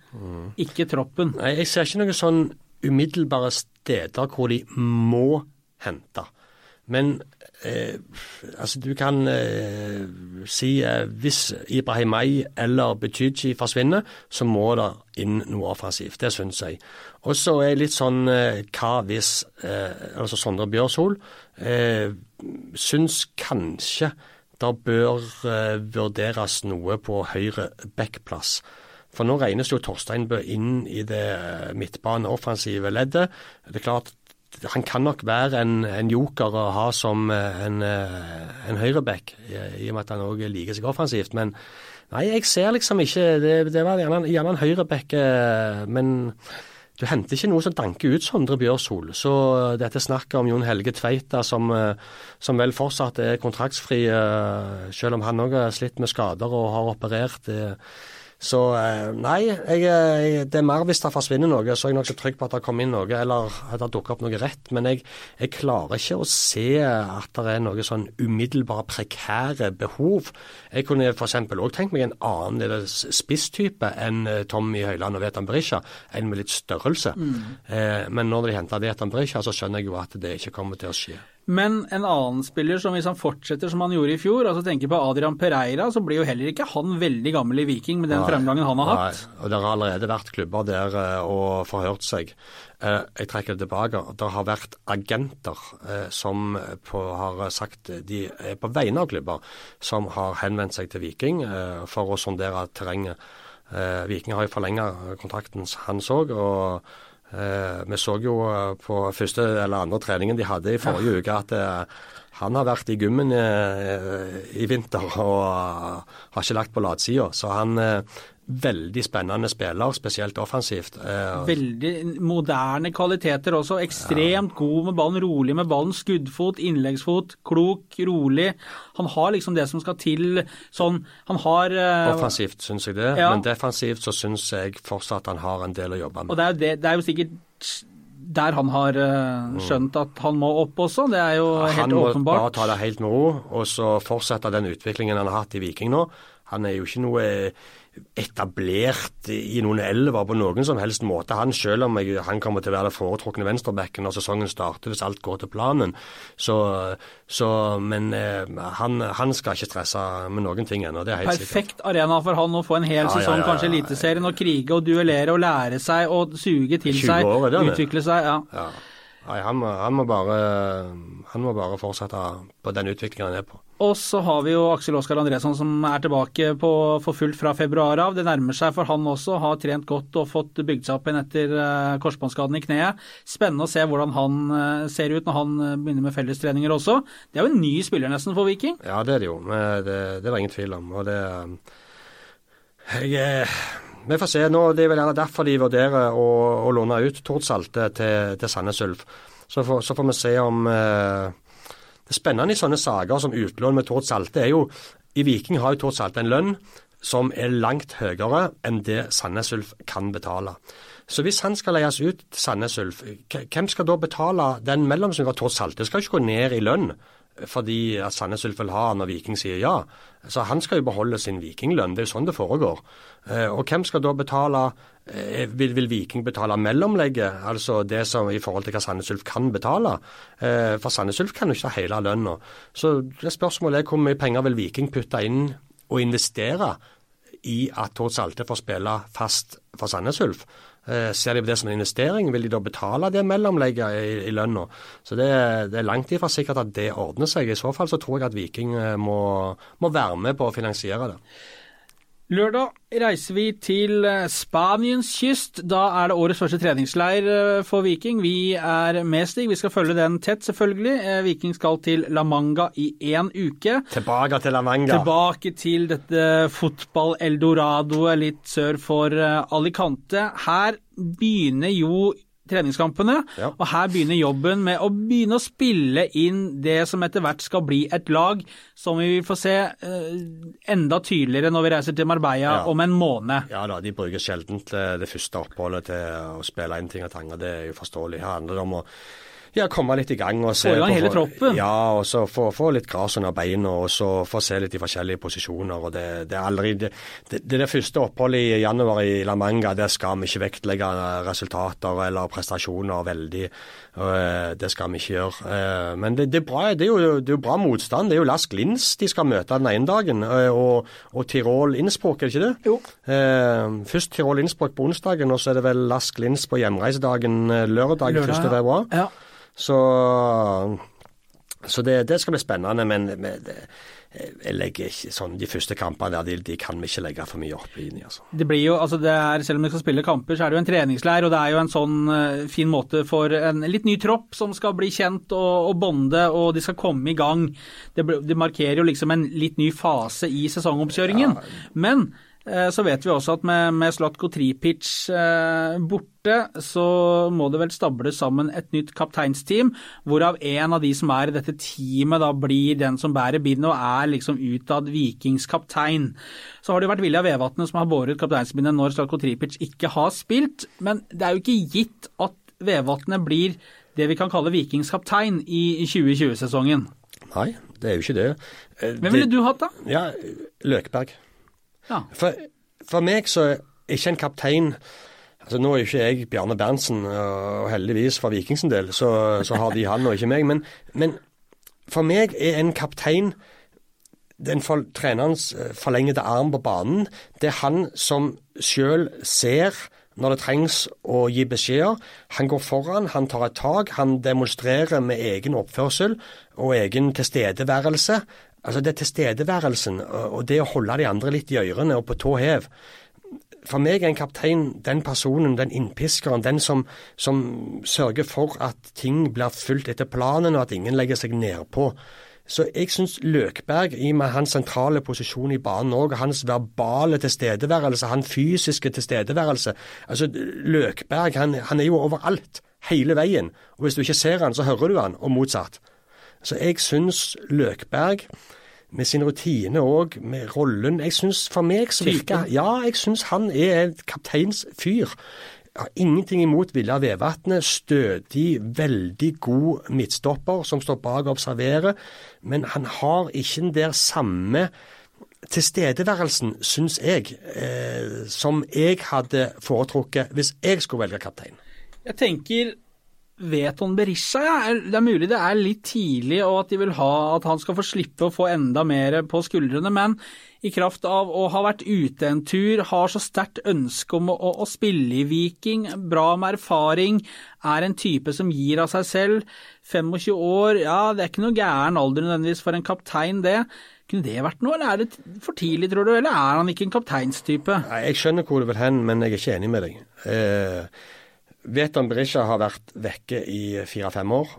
ikke troppen. Nei, Jeg ser ikke noen sånn umiddelbare steder hvor de må hente. Men eh, altså du kan eh, si eh, hvis Ibrahimay eller Betyji forsvinner, så må det inn noe offensivt. Det syns jeg. Og så er litt sånn eh, hva hvis eh, Altså Sondre Bjørsol eh, syns kanskje det bør eh, vurderes noe på høyre backplass. For nå regnes jo Torsteinbø inn i det midtbaneoffensive leddet. Det er klart, han kan nok være en, en joker å ha som eh, en, eh, en høyreback, i, og med at han òg liker seg offensivt. Men nei, jeg ser liksom ikke Det, det var gjerne, gjerne en høyreback, eh, men du henter ikke noe som danker ut Sondre Bjørsol. Så dette snakket om Jon Helge Tveita, som, som vel fortsatt er kontraktsfri, selv om han òg har slitt med skader og har operert, det Så eh, nei, jeg, jeg, det er mer hvis det forsvinner noe, så er jeg nokså trygg på at det kommer inn noe, eller at det dukker opp noe rett. Men jeg, jeg klarer ikke å se at det er noe sånn umiddelbare prekære behov. Jeg kunne f.eks. òg tenkt meg en annen spisstype enn Tommy Høiland og Vetan Berisha, en med litt størrelse. Mm. Eh, men når de henter Vetan Berisha, så skjønner jeg jo at det ikke kommer til å skje. Men en annen spiller som hvis han fortsetter som han gjorde i fjor, altså tenker på Adrian Pereira, så blir jo heller ikke han veldig gammel i Viking med den nei, fremgangen han har nei, hatt. og Det har allerede vært klubber der uh, og forhørt seg. Uh, jeg trekker det tilbake. Det har vært agenter uh, som på, har sagt de er på vegne av klubber som har henvendt seg til Viking for å sondere terrenget. Viking har jo forlenga kontrakten hans òg. og Eh, vi så jo eh, på første eller andre treningen de hadde i forrige uke at eh, han har vært i gymmen i vinter og har ikke lagt på latsida. Så han veldig spennende spiller, spesielt offensivt. Veldig moderne kvaliteter også. Ekstremt ja. god med ballen, rolig med ballen. Skuddfot, innleggsfot, klok, rolig. Han har liksom det som skal til sånn Han har Offensivt syns jeg det, ja. men defensivt så syns jeg fortsatt han har en del å jobbe med. Og det er, det, det er jo sikkert der han har uh, skjønt at han må opp også. Det er jo helt åpenbart. Han må bare ta det helt med ro, og så fortsette den utviklingen han har hatt i Viking nå. Han er jo ikke noe etablert i noen elver på noen som helst måte. Han selv om jeg, han kommer til å være det foretrukne venstrebacken når sesongen starter, hvis alt går til planen. Så, så men eh, han, han, skal ikke stresse med noen ting ennå, det er helt Perfekt sikkert. arena for han å få en hel ja, sesong, ja, ja, kanskje Eliteserien, og krige og duellere og lære seg og suge til seg, år, utvikle seg. ja. Nei, han må, han, må bare, han må bare fortsette på den utviklingen han er på. Og så har vi jo Aksel Oskar Andresson som er tilbake på, for fullt fra februar av. Det nærmer seg for han også. Har trent godt og fått bygd seg opp igjen etter uh, korsbåndskaden i kneet. Spennende å se hvordan han uh, ser ut når han uh, begynner med fellestreninger også. Det er jo en ny spiller nesten for Viking? Ja, det er det jo. Det, det var ingen tvil om. Og det jeg, vi får se. nå, Det er vel gjerne derfor de vurderer å, å låne ut Tord Salte til, til Sandnes Ulf. Så, så, får vi se om eh, Det spennende i sånne saker som utlån med Tord Salte er jo I Viking har jo Tord Salte en lønn som er langt høyere enn det Sandnes Ulf kan betale. Så hvis han skal leies ut til Sandnes Ulf, hvem skal da betale den mellomsummen? Tord Salte skal ikke gå ned i lønn fordi at Sandnes Ulf vil ha når Viking sier ja. Så han skal jo beholde sin vikinglønn. Det er jo sånn det foregår. Eh, og hvem skal da betale eh, vil, vil, Viking betale mellomlegget, altså det som i forhold til hva Sandnes Ulf kan betale? Eh, for Sandnes Ulf kan jo ikke ha hele lønna. Så det spørsmålet er hvor mye penger vil Viking putte inn og investere i at Tord Salte får spille fast for Sandnes Ulf? Ser de på det som en investering, vil de da betale det mellomlegget i, i lønna? Så det, det, er langt ifra sikkert at det ordner seg. I så fall så tror jeg at Viking må, må være med på å finansiere det. Lørdag reiser vi til eh, Spaniens kyst. Da er det årets første treningsleir eh, for Viking. Vi er med, Stig. Vi skal følge den tett, selvfølgelig. Eh, Viking skal til La Manga i én uke. Tilbake til La Manga. Tilbake til dette fotball-eldoradoet litt sør for Alicante. Her begynner jo treningskampene. Ja. Og her begynner jobben med å begynne å spille inn det som etter hvert skal bli et lag som vi vil få se uh, enda tydeligere når vi reiser til Marbella ja. om en måned. Ja da, de bruker sjelden det første oppholdet til å spille inn ting og tanger. Det er jo forståelig. Her handler det om å ja, komme litt i gang. og se Få i gang hele troppen? Ja, og så få, få litt gress under beina og så få se litt i forskjellige posisjoner. og Det, det er aldri, det, det, det første oppholdet i januar i La Manga, der skal vi ikke vektlegge resultater eller prestasjoner veldig. Eh, det skal vi ikke gjøre. Eh, men det, er bra, det, er jo, det er jo bra motstand. Det er jo Lask Lins de skal møte den ene dagen, eh, og, og Tirol Innsbruck, er det ikke det? Jo. Først Tirol Innsbruck på onsdagen, og så er det vel Lask Lins på hjemreisedagen lørdag, lørdag 1. februar. Ja. Så, så det, det, skal bli spennende. Men det, jeg legger ikke sånn, de første kampene der, de, de, kan vi ikke legge for mye opp i. Altså. Det blir jo, altså det er, Selv om vi skal spille kamper, så er det jo en treningsleir. Og det er jo en sånn uh, fin måte for en litt ny tropp som skal bli kjent og, og bonde, og de skal komme i gang. Det, det, markerer jo liksom en litt ny fase i sesongoppkjøringen. Ja. Men Eh, Så vet vi også at med, med Slatko Tripic eh, borte, så må det vel stables sammen et nytt kapteinsteam, hvorav en av de som er i dette teamet da blir den som bærer bindet og er liksom utad Vikings kaptein. Så har det jo vært Vilja Vevatnet som har båret kapteinsbindet når Slatko Tripic ikke har spilt, men det er jo ikke gitt at Vevatnet blir det vi kan kalle Vikings kaptein i 2020-sesongen. Nei, det er jo ikke det. Eh, Hvem ville du hatt da? Ja, Løkberg. Ja. For, for meg så er ikke en kaptein altså Nå er ikke jeg Bjarne Berntsen, og heldigvis for Vikings del, så, så har de han og ikke meg. Men, men for meg er en kaptein den for, trenerens eh, forlengede arm på banen. Det er han som sjøl ser når det trengs å gi beskjeder. Han går foran, han tar et tak, han demonstrerer med egen oppførsel og egen tilstedeværelse. Altså det tilstedeværelsen og det å holde de andre litt i ørene og på tå hev. For meg er en kaptein den personen, den innpiskeren, den som, som sørger for at ting blir fulgt etter planen, og at ingen legger seg nedpå. Så jeg syns Løkberg, i og med hans sentrale posisjon i banen òg, hans verbale tilstedeværelse, hans fysiske tilstedeværelse altså Løkberg han, han er jo overalt, hele veien. Og hvis du ikke ser han, så hører du han, og motsatt. Så jeg syns Løkberg, med sin rutine og med rollen Jeg syns for meg så virker Ja, jeg syns han er en kapteinsfyr. Har ingenting imot Villa Vevatnet. Stødig, veldig god midtstopper som står bak og observerer. Men han har ikke den der samme tilstedeværelsen, syns jeg, eh, som jeg hadde foretrukket hvis jeg skulle velge kaptein. Jeg tenker Veton Berisha, ja. Det er mulig det er litt tidlig, og at de vil ha at han skal få slippe å få enda mer på skuldrene, men i kraft av å ha vært ute en tur, har så sterkt ønske om å, å spille i Viking, bra med erfaring, er en type som gir av seg selv. 25 år, ja det er ikke noe gæren alder nødvendigvis for en kaptein, det. Kunne det vært noe, eller er det for tidlig, tror du, eller er han ikke en kapteinstype? Nei, Jeg skjønner hvor du vil hen, men jeg er ikke enig med deg. Eh, Veton Berisha har vært vekke i fire-fem år.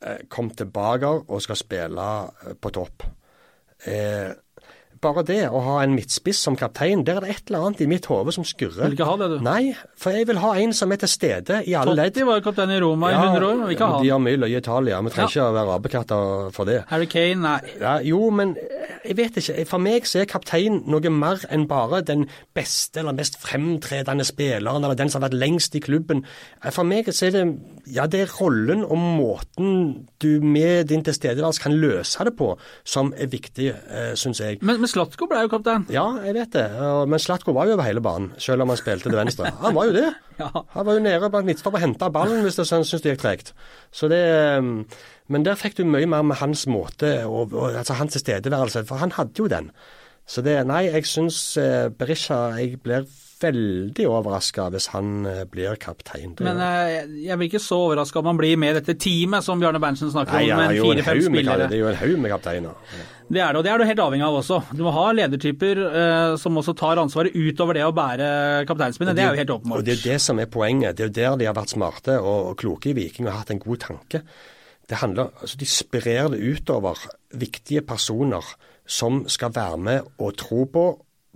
Eh, kom tilbake og skal spille eh, på topp. Eh, bare det å ha en midtspiss som kaptein, der er det et eller annet i mitt hode som skurrer. Vil ikke ha det, du? Nei, for jeg vil ha en som er til stede i alle ledd. Totti var kaptein i Roma i 100 år, vi kan ha de har mye løye i Italia. Vi trenger ikke å være apekatter for det. Harry Kane, nei. Ja, jo, men eh, jeg vet ikke. For meg så er kaptein noe mer enn bare den beste eller mest fremtredende spilleren, eller den som har vært lengst i klubben. Eh, For meg så er det ja, det er rollen og måten du med din tilstedeværelse kan løse det på, som er viktig, eh, syns jeg. Men, men Slatko ble jo kaptein. Ja, jeg vet det. Men Slatko var jo over hele banen, selv om han spilte til venstre. Han var jo det. Ja. Han var jo nede blant midtstopper og henta ballen hvis han syntes det gikk tregt. Så det um, Men der fikk du mye mer med hans måte, og, og, altså hans tilstedeværelse, for han hadde jo den. Så det Nei, jeg syns uh, Berisha Jeg blir veldig overraska hvis han eh, blir kaptein. Men jeg, jeg blir ikke så overraska om han blir med dette teamet som Bjarne Berntsen snakker Nei, om, med fire-fem spillere. det er jo en haug med kapteiner. Det er det, og det er du helt avhengig av også. Du må ha ledertyper eh, som også tar ansvaret utover det å bære kapteinspinnet. Det er jo helt åpenbart. Og det er det som er poenget. Det er jo der de har vært smarte og, og kloke i Viking og hatt en god tanke. Det handler, altså De sprer det utover viktige personer som skal være med og tro på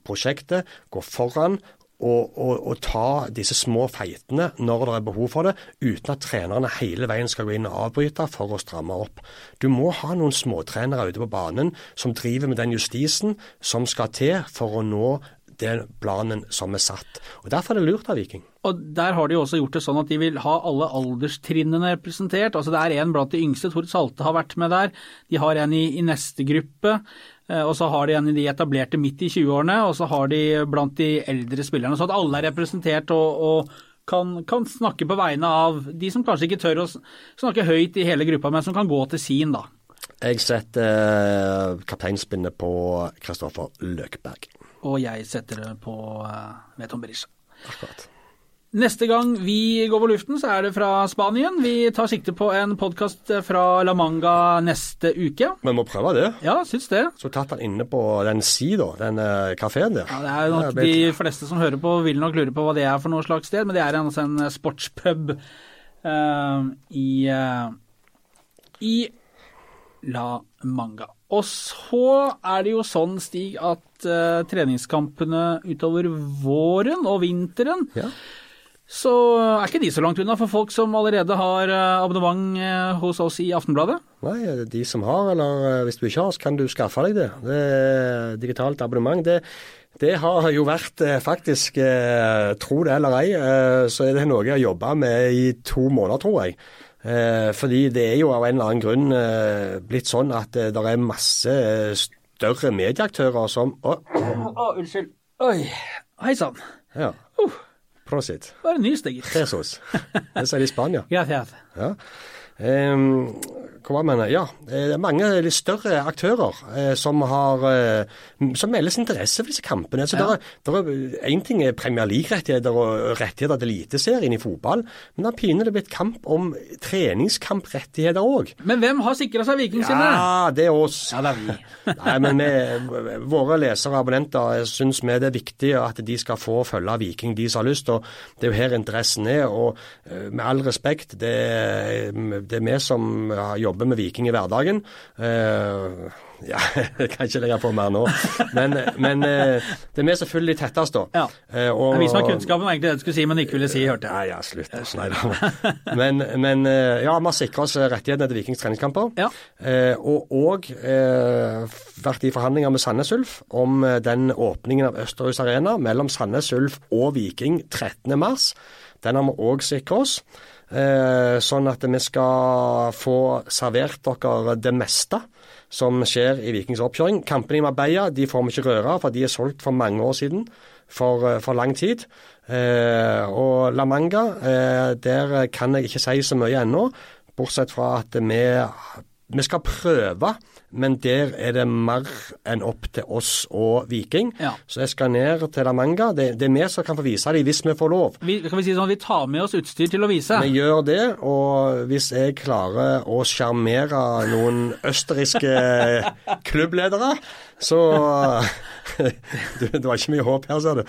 prosjektet, gå foran og, og, og ta disse små feitene når det er behov for det, uten at trenerne hele veien skal gå inn og avbryte for å stramme opp. Du må ha noen småtrenere ute på banen som driver med den justisen som skal til for å nå den planen som er satt. Og Derfor er det lurt av Viking. Og Der har de også gjort det sånn at de vil ha alle alderstrinnene representert. Altså Det er en blant de yngste, Tord Salte har vært med der. De har en i, i neste gruppe. Eh, Og så har de en de etablerte midt i 20-årene, og så har de blant de eldre spillerne. Så at alle er representert og, og kan, kan snakke på vegne av de som kanskje ikke tør å snakke høyt i hele gruppa, men som kan gå til sin, da. Jeg setter eh, kapteinspinnet på Kristoffer Løkberg. Og jeg setter det på uh, Veton Berisha. Akkurat. Neste gang vi går på luften, så er det fra Spanien. Vi tar sikte på en podkast fra La Manga neste uke. Vi må prøve det. Ja, syns det. Så tatt han inne på den si, da, den kafeen der. Ja, det er nok Det De fleste som hører på vil nok lure på hva det er for noe slags sted, men det er altså en sportspub uh, i, uh, i La Manga. Og så er det jo sånn, Stig, at uh, treningskampene utover våren og vinteren Ja. Så er ikke de så langt unna for folk som allerede har eh, abonnement eh, hos oss i Aftenbladet. Nei, de som har, eller eh, hvis du ikke har, så kan du skaffe deg det. det er digitalt abonnement. Det, det har jo vært eh, faktisk, eh, tro det eller ei, eh, så er det noe jeg har jobba med i to måneder, tror jeg. Eh, fordi det er jo av en eller annen grunn eh, blitt sånn at eh, det er masse eh, større medieaktører som Å, oh, unnskyld. Oi. Hei sann. ja. Prosit. Bare nys, Stig. Jesus. Det sier de i Spania. Ja. Ja. Ehm, hva mener jeg? Ja, eh, det er mange litt større aktører eh, som har eh, som melder sin interesse for disse kampene. Så Ja. der er, Én ting er Premier League-rettigheter og rettigheter til Eliteserien i fotball, men da begynner det blitt kamp om treningskamprettigheter òg. Men hvem har sikra seg Viking sine? Ja, det er oss. Ja, det er vi. Nei, men vi, våre lesere og abonnenter syns vi det er viktig at de skal få følge Viking, de som har lyst. og Det er jo her interessen er. og Med all respekt, det, er- det er vi som jobber med Viking i hverdagen. Uh, ja, jeg kan ikke legge på mer nå. Men, men eh, det er vi de tettest, da. Ja. Eh, og- vi som har kunnskapen, var egentlig det du skulle si, men ikke ville si, hørte jeg. Nei, ja, slutt. Nei, da. Men, men ja, vi har sikra oss rettighetene til Vikings treningskamper. Ja. Og òg vært i forhandlinger med Sandnes Ulf om den åpningen av Østerhus Arena mellom Sandnes Ulf og Viking 13.3. Den har vi òg sikra oss. Eh, sånn at vi skal få servert dere det meste som skjer i Vikings oppkjøring. Kampene i Marbella de får vi ikke røre, for de er solgt for mange år siden. For, eh, for lang tid. Eh, og La Manga, der kan jeg ikke si så mye ennå. Bortsett fra at vi, vi skal prøve, men der er det mer enn opp til oss og Viking. Ja. Så jeg skal ned til La Manga. Det, det er vi som kan få vise dem hvis vi får lov. Vi, kan vi si sånn, vi tar med oss utstyr til å vise. Vi gjør det, og hvis jeg klarer å sjarmere noen østerrikske klubbledere, så du, Det var ikke mye håp her, ser du.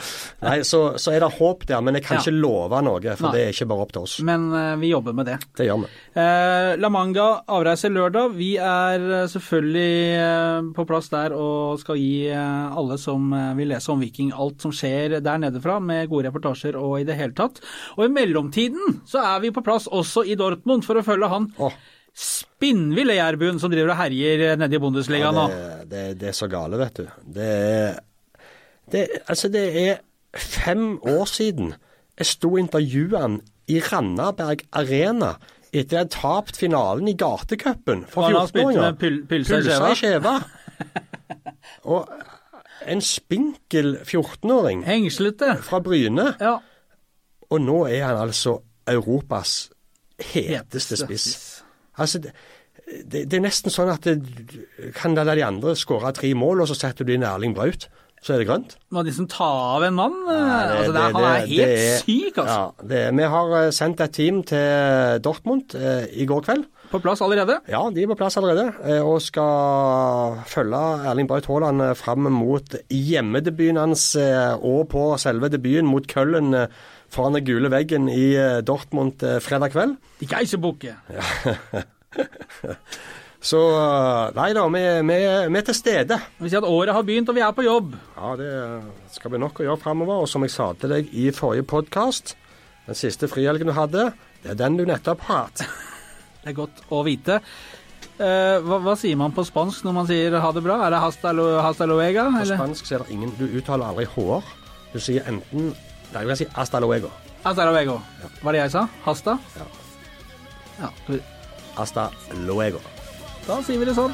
Nei, så, så er det håp der, men jeg kan Ja. ikke love noe, for Nei. det er ikke bare opp til oss. Men uh, vi jobber med det. Det gjør vi. Uh, La Manga avreiser lørdag. Vi er eh, selvfølgelig eh, på plass der og skal gi eh, alle som eh, vil lese om Viking alt som skjer der nede fra, med gode reportasjer og i det hele tatt. Og i mellomtiden så er vi på plass også i Dortmund for å følge han Oh. spinnville jærbuen som driver og herjer nede i Bundesliga nå. det, det, det er så gale, vet du. Det er det, Altså, det er fem år siden jeg sto og intervjua han i Randaberg Arena etter å ha tapt finalen i gatecupen for Og han har spilt 14-åringer. med i skjeva. skjeva. og en spinkel 14-åring Hengslete. fra Bryne, Ja. og nå er han altså Europas heteste spiss. Altså, det, det, det er nesten sånn at det, kan la de andre skåre tre mål, og så setter du inn Erling Braut, så er det grønt. Må liksom ta av en mann. Nei, det, altså, det, det, han er helt er- syk, altså. Ja, det, vi har eh, sendt et team til Dortmund eh, i går kveld. På plass allerede. Ja, de er på plass allerede, eh, og skal følge Erling Braut Haaland eh, fram mot hjemmedebuten hans eh, og på selve debuten mot Køllen eh, foran den gule veggen i Dortmund fredag kveld. De Geisebukke. Så eh, nei da, vi, vi, vi er til stede. Vi sier at året har begynt, og vi er på jobb. Ja, det skal bli nok å gjøre framover. Og som jeg sa til deg i forrige podkast, den siste frihelgen du hadde, det er den du nettopp har hatt. Det er godt å vite. Eh, hva, hva sier man på spansk når man sier ha det bra? Er det hasta, lo, hasta luega? På Eller? spansk er det ingen Du uttaler aldri h-er. Du sier enten Nei, jeg vil si hasta luego. Hasta luego. Hva er det jeg sa? Hasta? Ja. Ja, Hasta luego. Da sier vi det sånn.